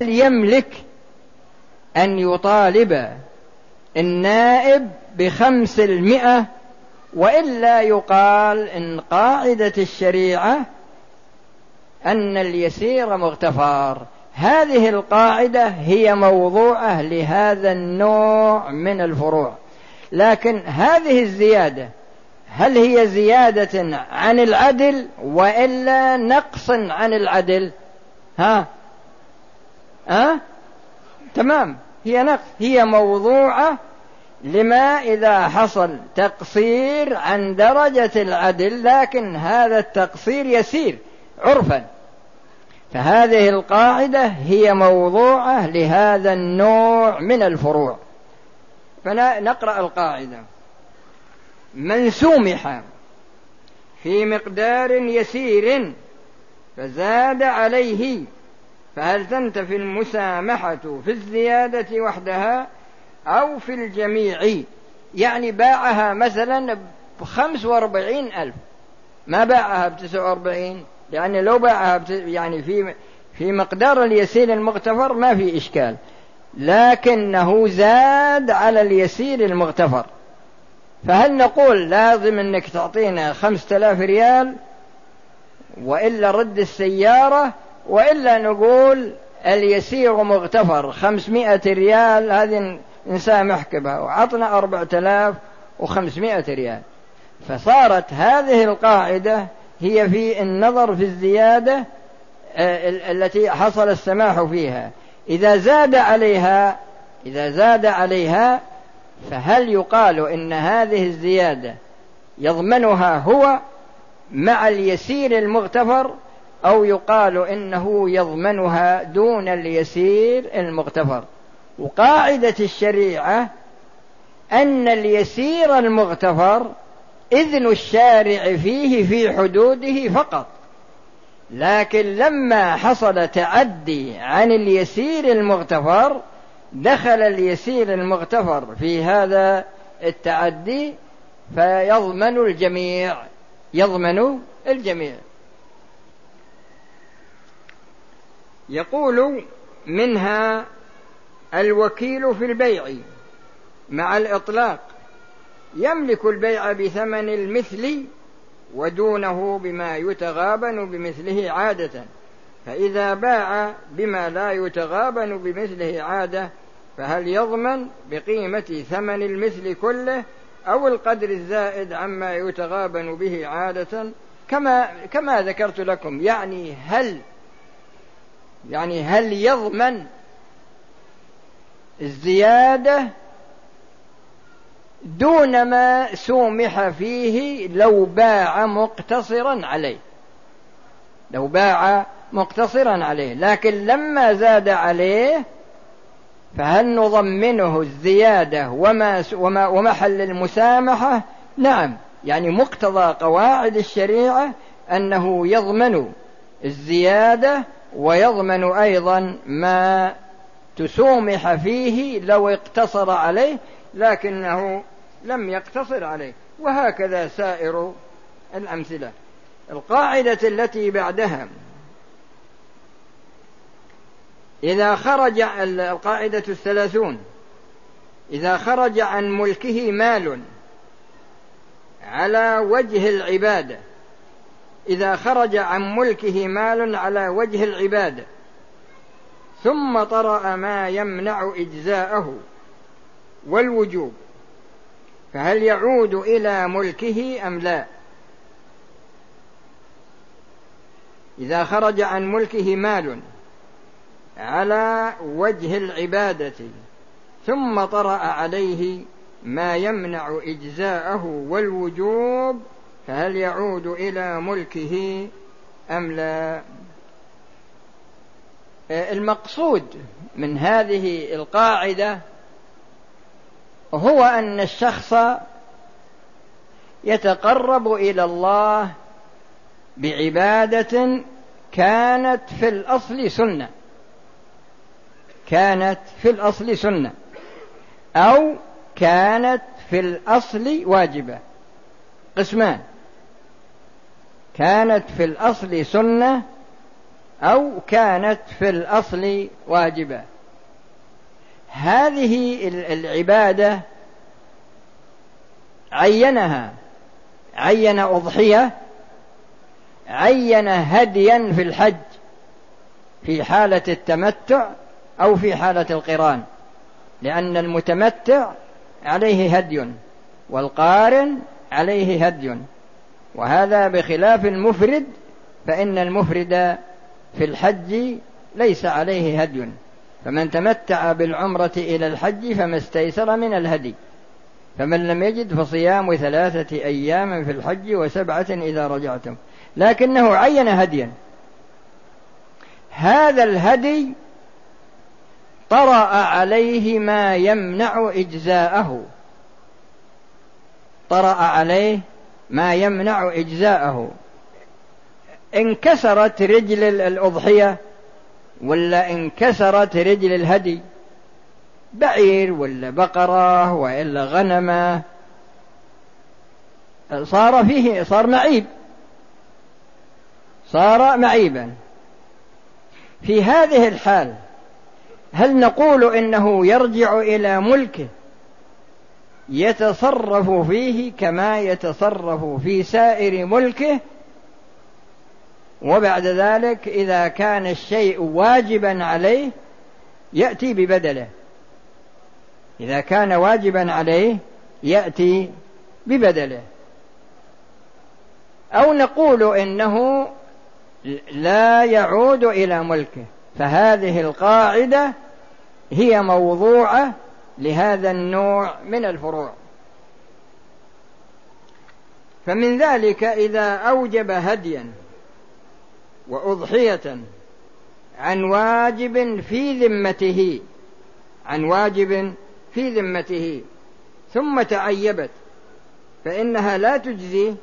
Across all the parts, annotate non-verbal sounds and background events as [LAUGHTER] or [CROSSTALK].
يملك أن يطالب النائب بخمس المئة وإلا يقال إن قاعدة الشريعة أن اليسير مغتفر هذه القاعدة هي موضوعة لهذا النوع من الفروع. لكن هذه الزيادة هل هي زيادة عن العدل؟ وإلا نقص عن العدل؟ ها؟ ها؟ تمام. هي نقص. هي موضوعة لما إذا حصل تقصير عن درجة العدل لكن هذا التقصير يسير عرفا. فهذه القاعدة هي موضوعة لهذا النوع من الفروع. فنقرأ القاعدة. من سومح في مقدار يسير فزاد عليه فهل تنتفي المسامحة في الزيادة وحدها أو في الجميع؟ يعني باعها مثلا بخمس وأربعين ألف. ما باعها بتسعة وأربعين؟ يعني لو باعها يعني في في مقدار اليسير المغتفر ما في إشكال. لكنه زاد على اليسير المغتفر. فهل نقول لازم إنك تعطينا خمسة آلاف ريال وإلا رد السيارة وإلا نقول اليسير مغتفر خمسمائة ريال هذه نسامحك بها وعطنا أربعة آلاف وخمسمائة ريال. فصارت هذه القاعدة هي في النظر في الزيادة آه، التي حصل السماح فيها. إذا زاد عليها إذا زاد عليها فهل يقال إن هذه الزيادة يضمنها هو مع اليسير المغتفر؟ أو يقال إنه يضمنها دون اليسير المغتفر. وقاعدة الشريعة أن اليسير المغتفر إذن الشارع فيه في حدوده فقط. لكن لما حصل تعدي عن اليسير المغتفر دخل اليسير المغتفر في هذا التعدي فيضمن الجميع يضمن الجميع. يقول منها الوكيل في البيع مع الإطلاق يملك البيع بثمن المثل ودونه بما يتغابن بمثله عادة فإذا باع بما لا يتغابن بمثله عادة فهل يضمن بقيمة ثمن المثل كله أو القدر الزائد عما يتغابن به عادة؟ كما كما ذكرت لكم يعني هل يعني هل يضمن الزيادة دون ما سومح فيه لو باع مقتصرا عليه؟ لو باع مقتصرا عليه لكن لما زاد عليه فهل نضمنه الزيادة وما, وما ومحل المسامحة؟ نعم يعني مقتضى قواعد الشريعة أنه يضمن الزيادة ويضمن أيضا ما تسومح فيه لو اقتصر عليه لكنه لم يقتصر عليه. وهكذا سائر الأمثلة. القاعدة التي بعدها. إذا خرج القاعدة الثلاثون. إذا خرج عن ملكه مال على وجه العبادة. إذا خرج عن ملكه مال على وجه العبادة ثم طرأ ما يمنع إجزاءه والوجوب فهل يعود إلى ملكه أم لا؟ إذا خرج عن ملكه مال على وجه العبادة ثم طرأ عليه ما يمنع إجزاءه والوجوب فهل يعود إلى ملكه أم لا؟ المقصود من هذه القاعدة هو أن الشخص يتقرب إلى الله بعبادة كانت في الأصل سنة. كانت في الأصل سنة. أو كانت في الأصل واجبة. قسمان. كانت في الأصل سنة أو كانت في الأصل واجبة. هذه العبادة عينها عين أضحية عين هديا في الحج في حالة التمتع أو في حالة القران لأن المتمتع عليه هدي والقارن عليه هدي. وهذا بخلاف المفرد فإن المفرد في الحج ليس عليه هدي. فمن تمتع بالعمرة إلى الحج فما استيسر من الهدي. فمن لم يجد فصيام ثلاثة أيام في الحج وسبعة إذا رجعتم. لكنه عين هديا. هذا الهدي طرأ عليه ما يمنع إجزاءه. طرأ عليه ما يمنع إجزاءه. انكسرت رجل الأضحية ولا انكسرت رجل الهدي؟ بعير ولا بقرة وإلا غنمة. صار فيه صار معيب. صار معيبا. في هذه الحال هل نقول إنه يرجع إلى ملكه؟ يتصرف فيه كما يتصرف في سائر ملكه. وبعد ذلك إذا كان الشيء واجبا عليه يأتي ببدله. إذا كان واجبا عليه يأتي ببدله. أو نقول إنه لا يعود إلى ملكه. فهذه القاعدة هي موضوعة لهذا النوع من الفروع. فمن ذلك إذا أوجب هديا وأضحية عن واجب في ذمته عن واجب في ذمته ثم تعيبت فإنها لا تجزي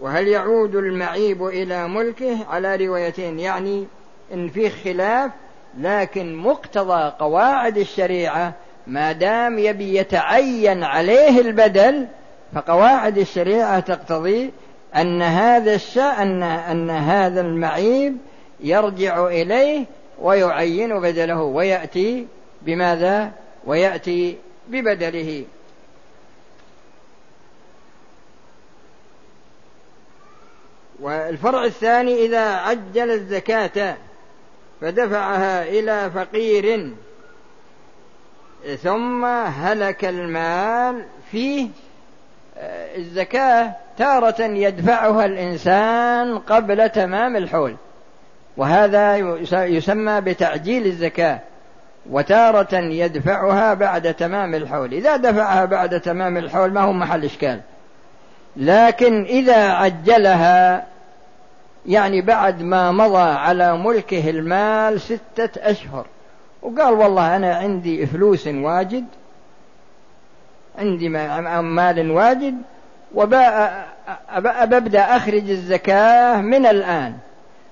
وهل يعود المعيب إلى ملكه على روايتين يعني إن في خلاف لكن مقتضى قواعد الشريعة ما دام يبي يتعين عليه البدل فقواعد الشريعة تقتضي أن هذا الشأن أن هذا المعيب يرجع إليه ويعين بدله ويأتي بماذا؟ ويأتي ببدله والفرع الثاني إذا عجل الزكاة فدفعها إلى فقير ثم هلك المال فيه آه، الزكاة تارة يدفعها الإنسان قبل تمام الحول. وهذا يسمى بتعجيل الزكاة وتارة يدفعها بعد تمام الحول. إذا دفعها بعد تمام الحول ما هو محل إشكال. لكن إذا عجلها يعني بعد ما مضى على ملكه المال ستة أشهر وقال والله أنا عندي فلوس واجد عندي مال واجد وببدأ أخرج الزكاة من الآن.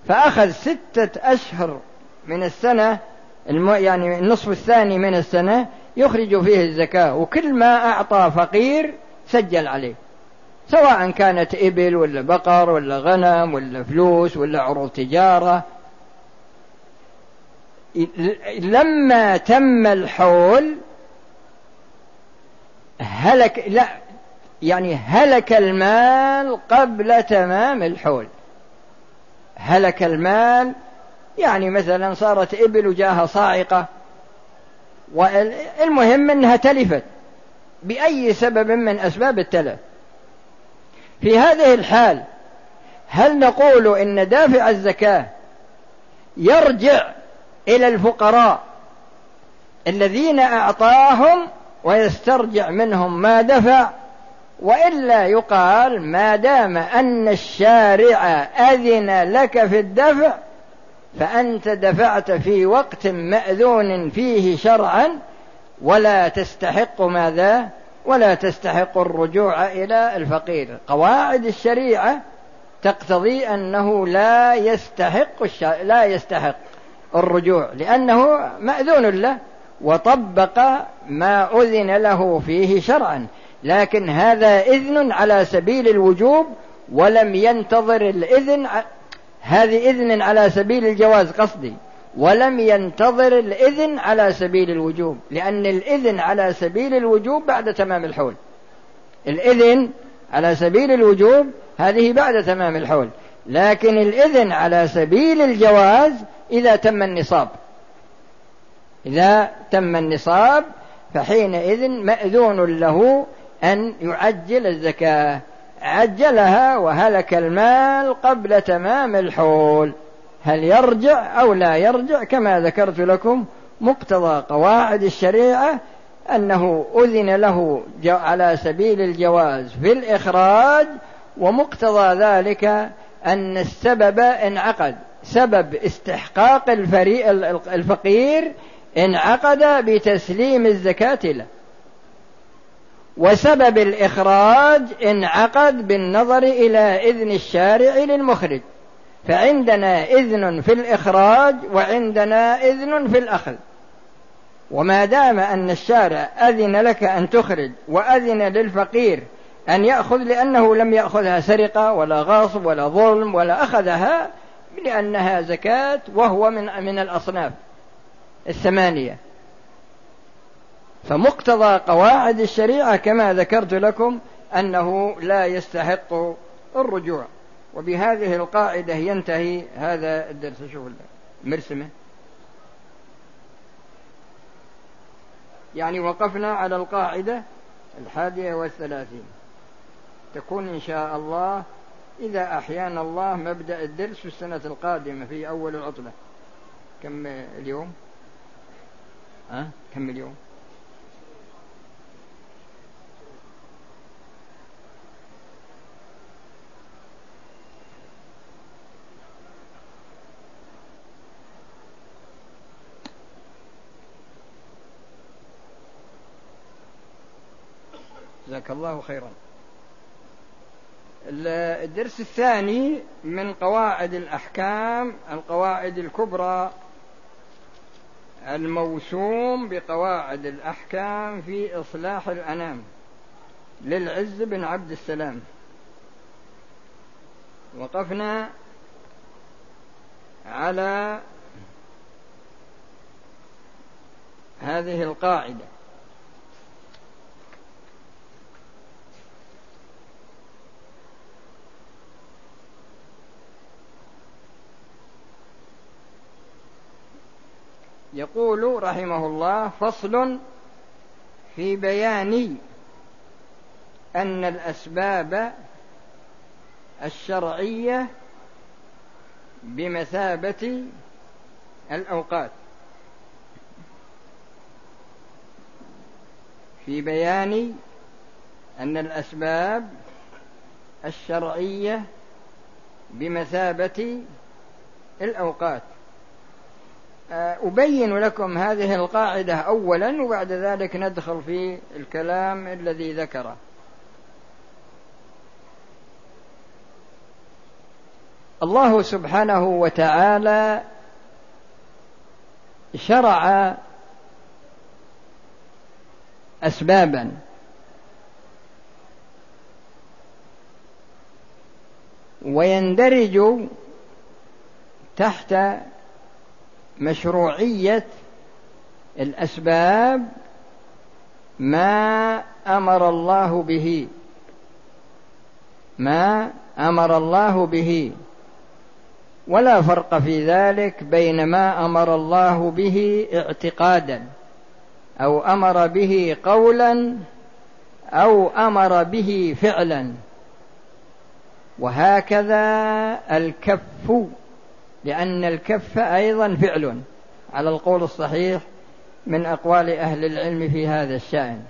فأخذ ستة أشهر من السنة يعني النصف الثاني من السنة يخرج فيه الزكاة وكل ما أعطى فقير سجل عليه. سواء كانت إبل ولا بقر ولا غنم ولا فلوس ولا عروض تجارة. لما تم الحول هلك لا يعني هلك المال قبل تمام الحول. هلك المال يعني مثلا صارت إبل وجاها صاعقة والمهم أنها تلفت بأي سبب من أسباب التلف. في هذه الحال هل نقول إن دافع الزكاة يرجع إلى الفقراء الذين أعطاهم ويسترجع منهم ما دفع وإلا يقال ما دام أن الشارع أذن لك في الدفع فأنت دفعت في وقت مأذون فيه شرعا ولا تستحق ماذا ولا تستحق الرجوع إلى الفقير قواعد الشريعة تقتضي أنه لا يستحق. لا يستحق الرجوع لأنه مأذون له وطبق ما أذن له فيه شرعا. لكن هذا إذن على سبيل الوجوب ولم ينتظر الإذن هذه إذن على سبيل الجواز قصدي. ولم ينتظر الإذن على سبيل الوجوب لأن الإذن على سبيل الوجوب بعد تمام الحول. الإذن على سبيل الوجوب هذه بعد تمام الحول. لكن الإذن على سبيل الجواز إذا تم النصاب. إذا تم النصاب فحينئذ مأذون له أن يعجل الزكاة. عجلها وهلك المال قبل تمام الحول. هل يرجع أو لا يرجع؟ كما ذكرت لكم مقتضى قواعد الشريعة أنه أذن له على سبيل الجواز في الإخراج ومقتضى ذلك أن السبب انعقد سبب استحقاق الفقير انعقد بتسليم الزكاة له. وسبب الإخراج انعقد بالنظر إلى إذن الشارع للمخرج. فعندنا إذن في الإخراج وعندنا إذن في الأخذ. وما دام أن الشارع أذن لك أن تخرج وأذن للفقير أن يأخذ لأنه لم يأخذها سرقة ولا غاصب ولا ظلم ولا أخذها لأنها زكاة وهو من من الأصناف الثمانية. فمقتضى قواعد الشريعة كما ذكرت لكم أنه لا يستحق الرجوع. وبهذه القاعدة ينتهي هذا الدرس. شوف مرسمة. يعني وقفنا على القاعدة الحادية والثلاثين. تكون إن شاء الله إذا أحيانا الله مبدأ الدرس في السنة القادمة في أول العطلة كم اليوم؟ أه؟ كم اليوم؟ جزاك الله خيرا الدرس الثاني من قواعد الأحكام القواعد الكبرى. الموسوم بقواعد الأحكام في إصلاح الأنام للعز بن عبد السلام. وقفنا على هذه القاعدة. يقول رحمه الله فصل في بيان أن الأسباب الشرعية بمثابة الأوقات. في بيان أن الأسباب الشرعية بمثابة الأوقات. أبين لكم هذه القاعدة أولا وبعد ذلك ندخل في الكلام الذي ذكره. الله سبحانه وتعالى شرع أسبابا. ويندرج تحت مشروعية الأسباب ما أمر الله به. ما أمر الله به. ولا فرق في ذلك بين ما أمر الله به اعتقادا أو أمر به قولا أو أمر به فعلا. وهكذا الكف لأن الكف أيضا فعل على القول الصحيح من أقوال أهل العلم في هذا الشأن.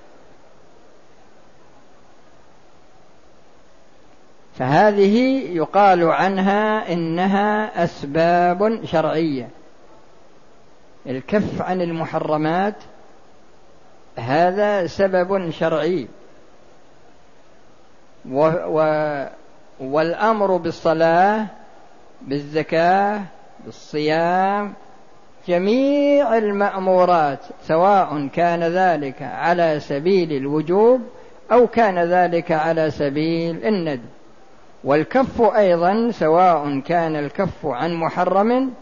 فهذه يقال عنها إنها أسباب شرعية. الكف عن المحرمات هذا سبب شرعي. و و والأمر بالصلاة بالزكاة بالصيام جميع المأمورات سواء كان ذلك على سبيل الوجوب أو كان ذلك على سبيل الندب. والكف أيضا سواء كان الكف عن محرم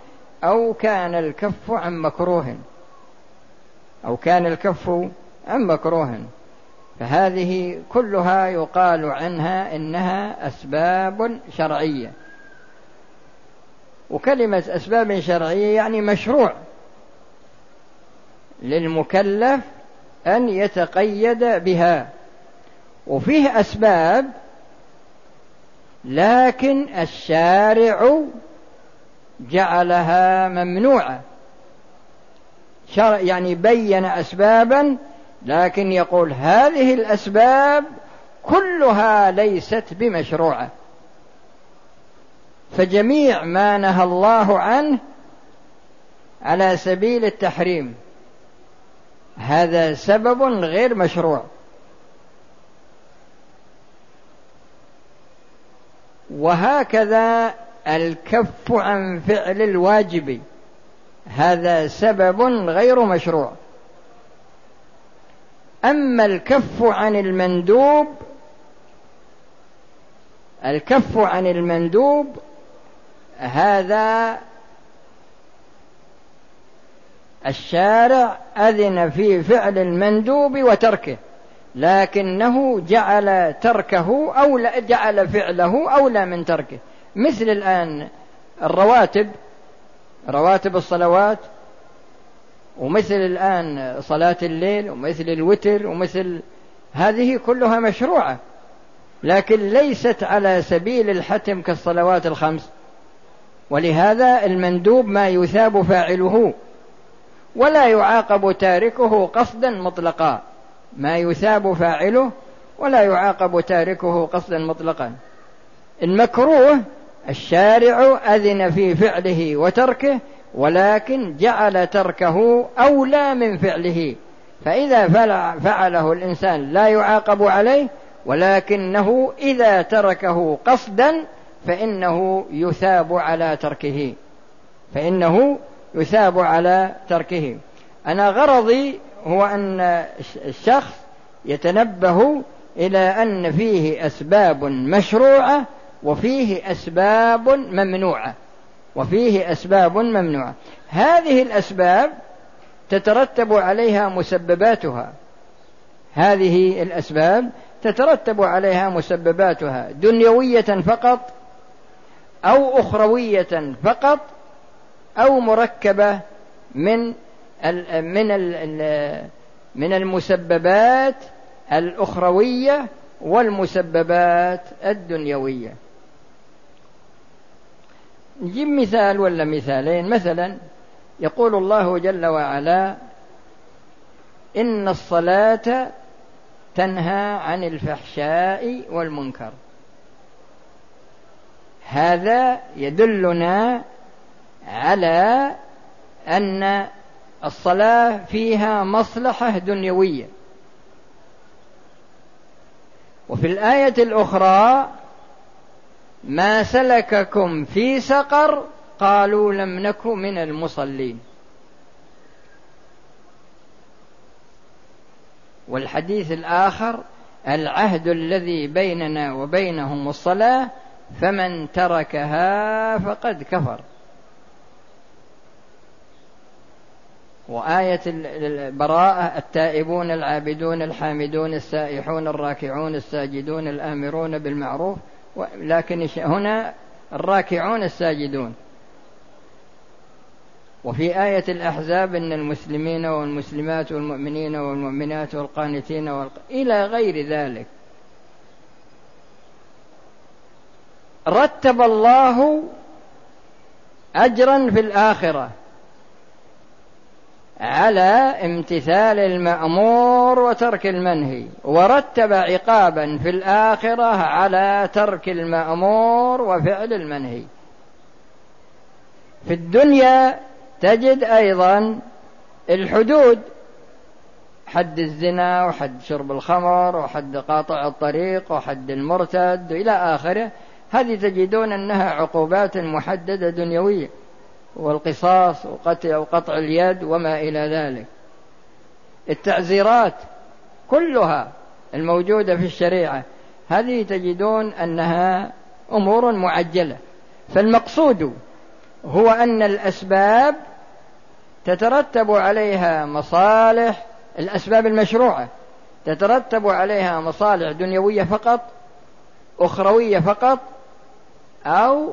أو كان الكف عن مكروه أو كان الكف عن مكروه. فهذه كلها يقال عنها إنها أسباب شرعية. وكلمة أسباب شرعية يعني مشروع للمكلف أن يتقيد بها. وفيه أسباب لكن الشارع جعلها ممنوعة. يعني بين أسبابا لكن يقول هذه الأسباب كلها ليست بمشروعة. فجميع ما نهى الله عنه على سبيل التحريم. هذا سبب غير مشروع. وهكذا الكف عن فعل الواجب. هذا سبب غير مشروع. أما الكف عن المندوب الكف عن المندوب هذا الشارع أذن في فعل المندوب وتركه لكنه جعل تركه أو جعل فعله أولى من تركه. مثل الآن الرواتب رواتب الصلوات ومثل الآن صلاة الليل ومثل الوتر ومثل هذه كلها مشروعة لكن ليست على سبيل الحتم كالصلوات الخمس. ولهذا المندوب ما يثاب فاعله ولا يعاقب تاركه قصدا مطلقا. ما يثاب فاعله ولا يعاقب تاركه قصدا مطلقا. المكروه الشارع أذن في فعله وتركه ولكن جعل تركه أولى من فعله. فإذا فعله الإنسان لا يعاقب عليه ولكنه إذا تركه قصدا فإنه يثاب على تركه. فإنه يثاب على تركه. أنا غرضي هو أن الشخص يتنبه إلى أن فيه أسباب مشروعة وفيه أسباب ممنوعة. وفيه أسباب ممنوعة. هذه الأسباب تترتب عليها مسبباتها. هذه الأسباب تترتب عليها مسبباتها. دنيوية فقط أو أخروية فقط أو مركبة من من من المسببات الأخروية والمسببات الدنيوية. نجيب مثال ولا مثالين؟ مثلا يقول الله جل وعلا إن الصلاة تنهى عن الفحشاء والمنكر. هذا يدلنا على أن الصلاة فيها مصلحة دنيوية. وفي الآية الأخرى ما سلككم في سقر قالوا لم نك من المصلين. والحديث الآخر العهد الذي بيننا وبينهم الصلاة فمن تركها فقد كفر. وآية البراءة التائبون العابدون الحامدون السائحون الراكعون الساجدون الآمرون بالمعروف لكن هنا الراكعون الساجدون. وفي آية الأحزاب إن المسلمين والمسلمات والمؤمنين والمؤمنات والقانتين والق... إلى غير ذلك. رتب الله أجرا في الآخرة على امتثال المأمور وترك المنهي ورتب عقابا في الآخرة على ترك المأمور وفعل المنهي. في الدنيا تجد أيضا الحدود حد الزنا وحد شرب الخمر وحد قاطع الطريق وحد المرتد إلى آخره. هذه تجدون أنها عقوبات محددة دنيوية؟ والقصاص وقطع, وقطع اليد وما إلى ذلك. التعزيرات كلها الموجودة في الشريعة هذه تجدون أنها أمور معجلة؟ فالمقصود هو أن الأسباب تترتب عليها مصالح الأسباب المشروعة. تترتب عليها مصالح دنيوية فقط أخروية فقط أو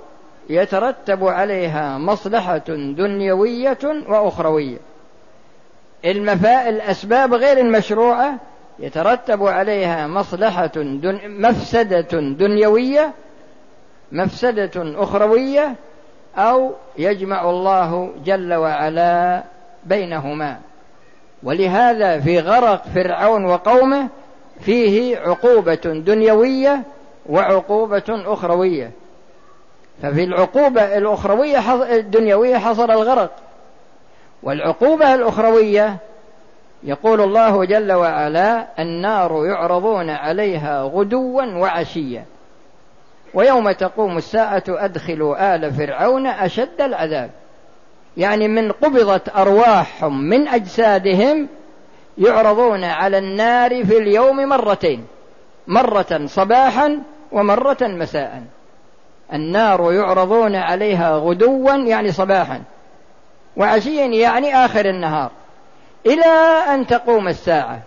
يترتب عليها مصلحة دنيوية وأخروية. المفا... الأسباب غير المشروعة يترتب عليها مصلحة دن... مفسدة دنيوية مفسدة أخروية أو يجمع الله جل وعلا بينهما. ولهذا في غرق فرعون وقومه فيه عقوبة دنيوية وعقوبة أخروية. ففي العقوبة الأخروية الدنيوية حصل الغرق. والعقوبة الأخروية يقول الله جل وعلا النار يعرضون عليها غدوا وعشيا. ويوم تقوم الساعة أدخلوا آل فرعون أشد العذاب. يعني من قبضت أرواحهم من أجسادهم يعرضون على النار في اليوم مرتين. مرة صباحا ومرة مساء. النار يعرضون عليها غدوا يعني صباحا. وعشيا يعني آخر النهار. إلى أن تقوم الساعة.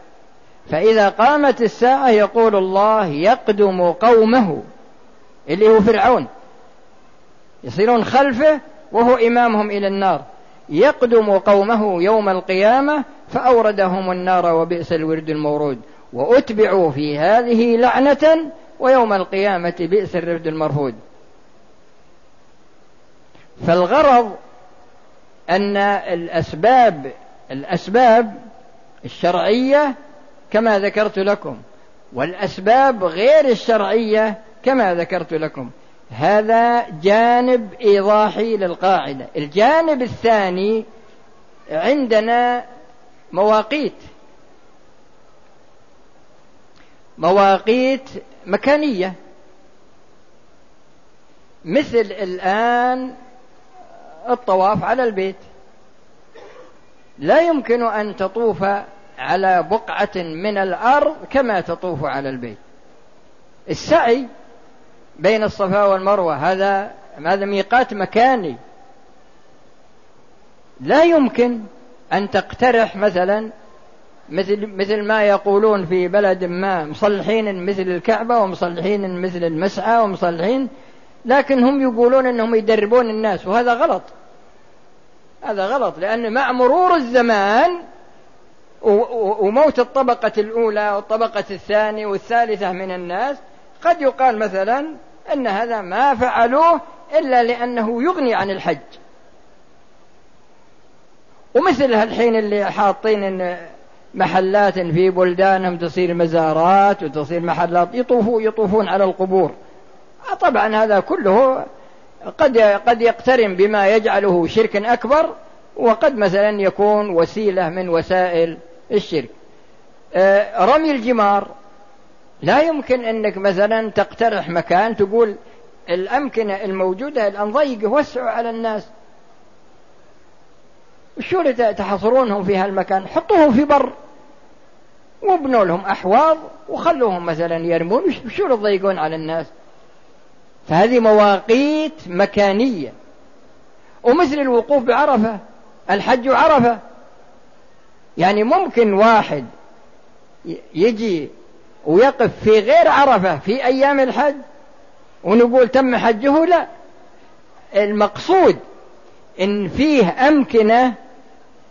فإذا قامت الساعة يقول الله يقدم قومه اللي هو فرعون. يصيرون خلفه وهو إمامهم إلى النار. يقدم قومه يوم القيامة فأوردهم النار وبئس الورد المورود. وأتبعوا في هذه لعنة ويوم القيامة بئس الرفد المرفود. فالغرض أن الأسباب الأسباب الشرعية كما ذكرت لكم والأسباب غير الشرعية كما ذكرت لكم. هذا جانب إيضاحي للقاعدة. الجانب الثاني عندنا مواقيت مواقيت مكانية. مثل الآن الطواف على البيت. لا يمكن أن تطوف على بقعة من الأرض كما تطوف على البيت. السعي بين الصفا والمروة هذا هذا ميقات مكاني. لا يمكن أن تقترح مثلا مثل مثل ما يقولون في بلد ما مصلحين مثل الكعبة ومصلحين مثل المسعى ومصلحين لكن هم يقولون إنهم يدربون الناس وهذا غلط. هذا غلط لأن مع مرور الزمان وموت الطبقة الأولى والطبقة الثانية والثالثة من الناس قد يقال مثلا أن هذا ما فعلوه إلا لأنه يغني عن الحج. ومثل الحين اللي حاطين محلات في بلدانهم تصير مزارات وتصير محلات يطوفوا يطوفون على القبور. طبعا هذا كله قد قد يقترن بما يجعله شركا أكبر وقد مثلا يكون وسيلة من وسائل الشرك. آه، رمي الجمار. لا يمكن أنك مثلا تقترح مكان تقول الأمكنة الموجودة الآن ضيقة وسعوا على الناس. شو اللي تحصرونهم في هالمكان؟ حطوهم في بر وابنوا لهم أحواض وخلوهم مثلا يرمون. شو اللي تضيقون على الناس؟ فهذه مواقيت مكانية. ومثل الوقوف بعرفة الحج عرفة. يعني ممكن واحد يجي ويقف في غير عرفة في أيام الحج ونقول تم حجه؟ لا. المقصود إن فيه أمكنة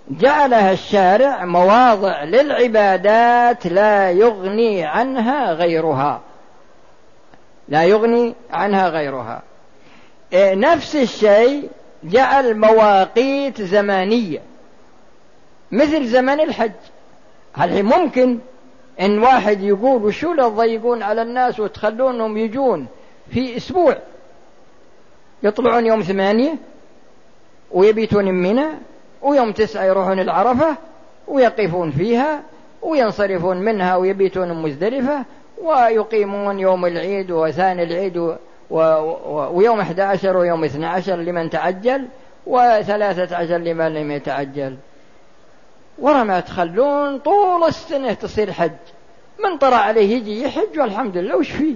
جعلها الشارع مواضع للعبادات لا يغني عنها غيرها. لا يغني عنها غيرها. إيه، نفس الشيء جعل مواقيت زمانية مثل زمن الحج. هل ممكن إن واحد يقول وشو لا تضيقون على الناس وتخلونهم يجون في أسبوع؟ يطلعون يوم ثمانية ويبيتون منى ويوم تسعة يروحون العرفة ويقفون فيها وينصرفون منها ويبيتون مزدلفة ويقيمون يوم العيد وثاني العيد و... و... ويوم 11 ويوم 12 لمن تعجل وثلاثة عشر لمن لم يتعجل ورا ما تخلون طول السنة تصير حج. من طرى عليه يجي يحج والحمد لله وش فيه؟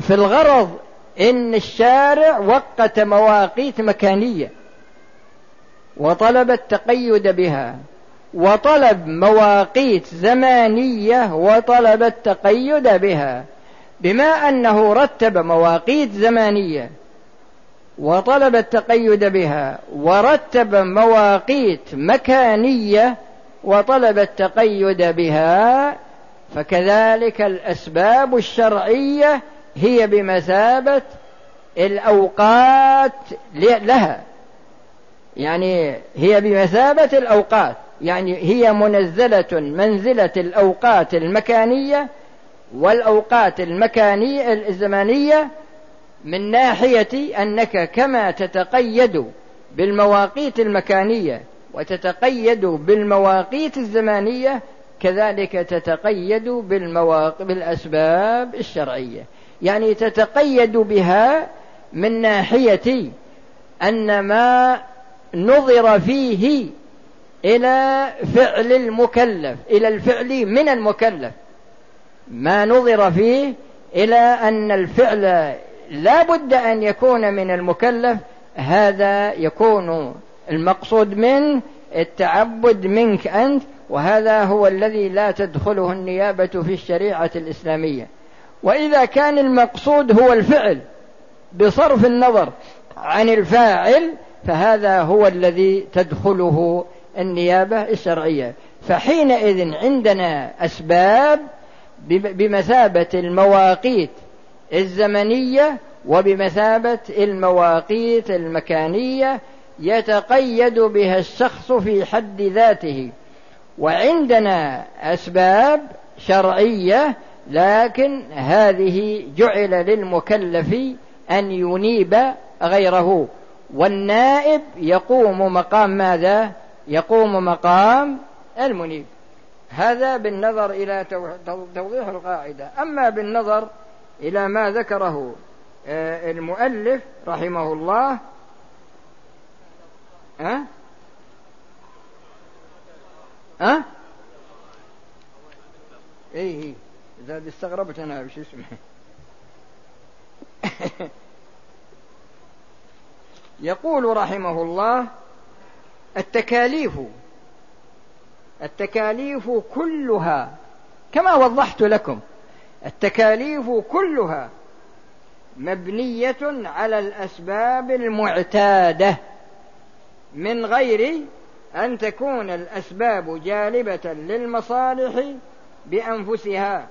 في الغرض إن الشارع وقت مواقيت مكانية وطلب التقيد بها. وطلب مواقيت زمانية وطلب التقيد بها بما أنه رتب مواقيت زمانية وطلب التقيد بها ورتب مواقيت مكانية وطلب التقيد بها فكذلك الأسباب الشرعية هي بمثابة الأوقات لها. يعني هي بمثابة الأوقات. يعني هي منزلة منزلة الأوقات المكانية والأوقات المكانية الزمانية من ناحية أنك كما تتقيد بالمواقيت المكانية وتتقيد بالمواقيت الزمانية كذلك تتقيد بالمواقف بالأسباب الشرعية. يعني تتقيد بها من ناحية أن ما نظر فيه إلى فعل المكلف إلى الفعل من المكلف. ما نظر فيه إلى أن الفعل لا بد أن يكون من المكلف هذا يكون المقصود منه التعبد منك أنت وهذا هو الذي لا تدخله النيابة في الشريعة الإسلامية. وإذا كان المقصود هو الفعل بصرف النظر عن الفاعل فهذا هو الذي تدخله النيابة الشرعية. فحينئذ عندنا أسباب بمثابة المواقيت الزمنية وبمثابة المواقيت المكانية يتقيد بها الشخص في حد ذاته. وعندنا أسباب شرعية لكن هذه جعل للمكلف أن ينيب غيره. والنائب يقوم مقام ماذا؟ يقوم مقام المنيب هذا بالنظر إلى توضيح القاعدة أما بالنظر إلى ما ذكره آه، المؤلف رحمه الله ها؟ ها؟ إيه إيه إذا استغربت أنا بش اسمه [LAUGHS] يقول رحمه الله التكاليف. التكاليف كلها كما وضحت لكم التكاليف كلها مبنية على الأسباب المعتادة من غير أن تكون الأسباب جالبة للمصالح بأنفسها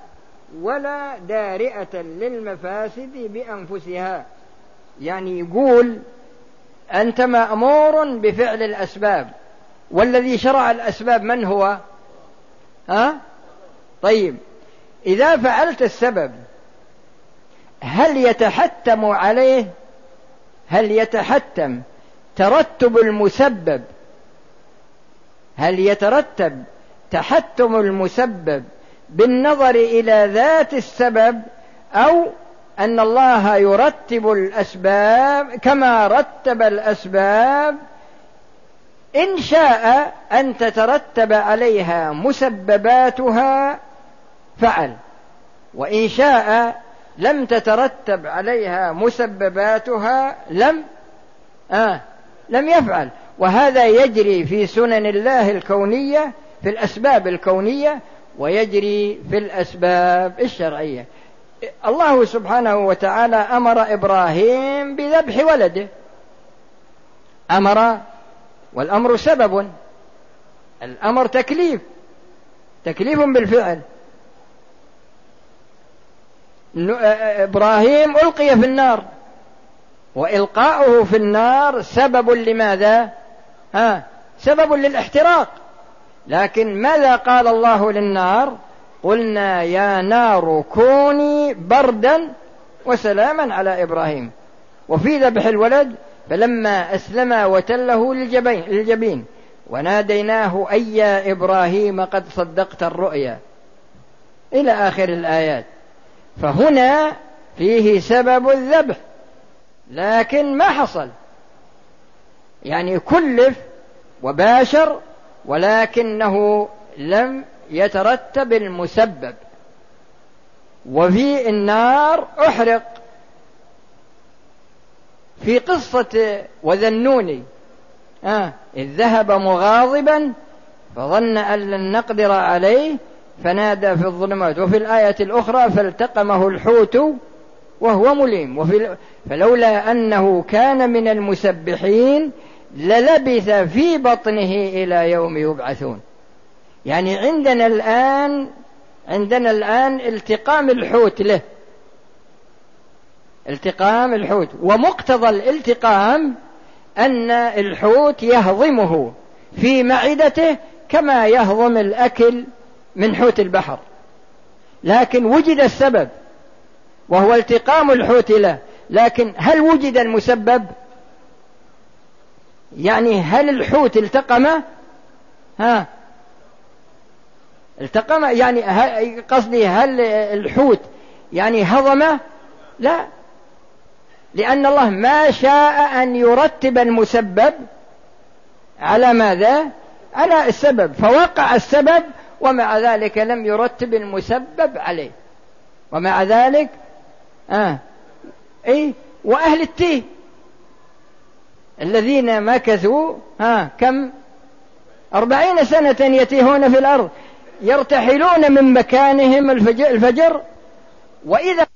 ولا دارئة للمفاسد بأنفسها. يعني يقول أنت مأمور بفعل الأسباب. والذي شرع الأسباب من هو؟ ها؟ طيب. إذا فعلت السبب هل يتحتم عليه؟ هل يتحتم؟ ترتب المسبب. هل يترتب تحتم المسبب بالنظر إلى ذات السبب أو أن الله يرتب الأسباب كما رتب الأسباب إن شاء أن تترتب عليها مسبباتها فعل وإن شاء لم تترتب عليها مسبباتها لم آه لم يفعل. وهذا يجري في سنن الله الكونية في الأسباب الكونية ويجري في الأسباب الشرعية. الله سبحانه وتعالى أمر إبراهيم بذبح ولده. أمر والأمر سبب. الأمر تكليف. تكليف بالفعل. إبراهيم ألقي في النار. وإلقاؤه في النار سبب لماذا؟ ها سبب للاحتراق. لكن ماذا قال الله للنار؟ قلنا يا نار كوني بردا وسلاما على إبراهيم. وفي ذبح الولد فلما أسلم وتله للجبين, وناديناه أي يا إبراهيم قد صدقت الرؤيا. إلى آخر الآيات. فهنا فيه سبب الذبح. لكن ما حصل. يعني كلف وباشر ولكنه لم يترتب المسبب. وفي النار أحرق. في قصة وذنوني. آه إذ ذهب مغاضبا فظن أن لن نقدر عليه فنادى في الظلمات. وفي الآية الأخرى فالتقمه الحوت وهو مليم. وفي فلولا أنه كان من المسبحين للبث في بطنه إلى يوم يبعثون. يعني عندنا الآن عندنا الآن التقام الحوت له. التقام الحوت. ومقتضى الالتقام أن الحوت يهضمه في معدته كما يهضم الأكل من حوت البحر. لكن وجد السبب وهو التقام الحوت له. لكن هل وجد المسبب؟ يعني هل الحوت التقم ها التقم يعني قصدي هل الحوت يعني هضم؟ لا. لأن الله ما شاء أن يرتب المسبب على ماذا؟ على السبب. فوقع السبب ومع ذلك لم يرتب المسبب عليه. ومع ذلك آه. أي وأهل التيه الذين مكثوا ها كم؟ أربعين سنة يتيهون في الأرض. يرتحلون من مكانهم الفجر, وإذا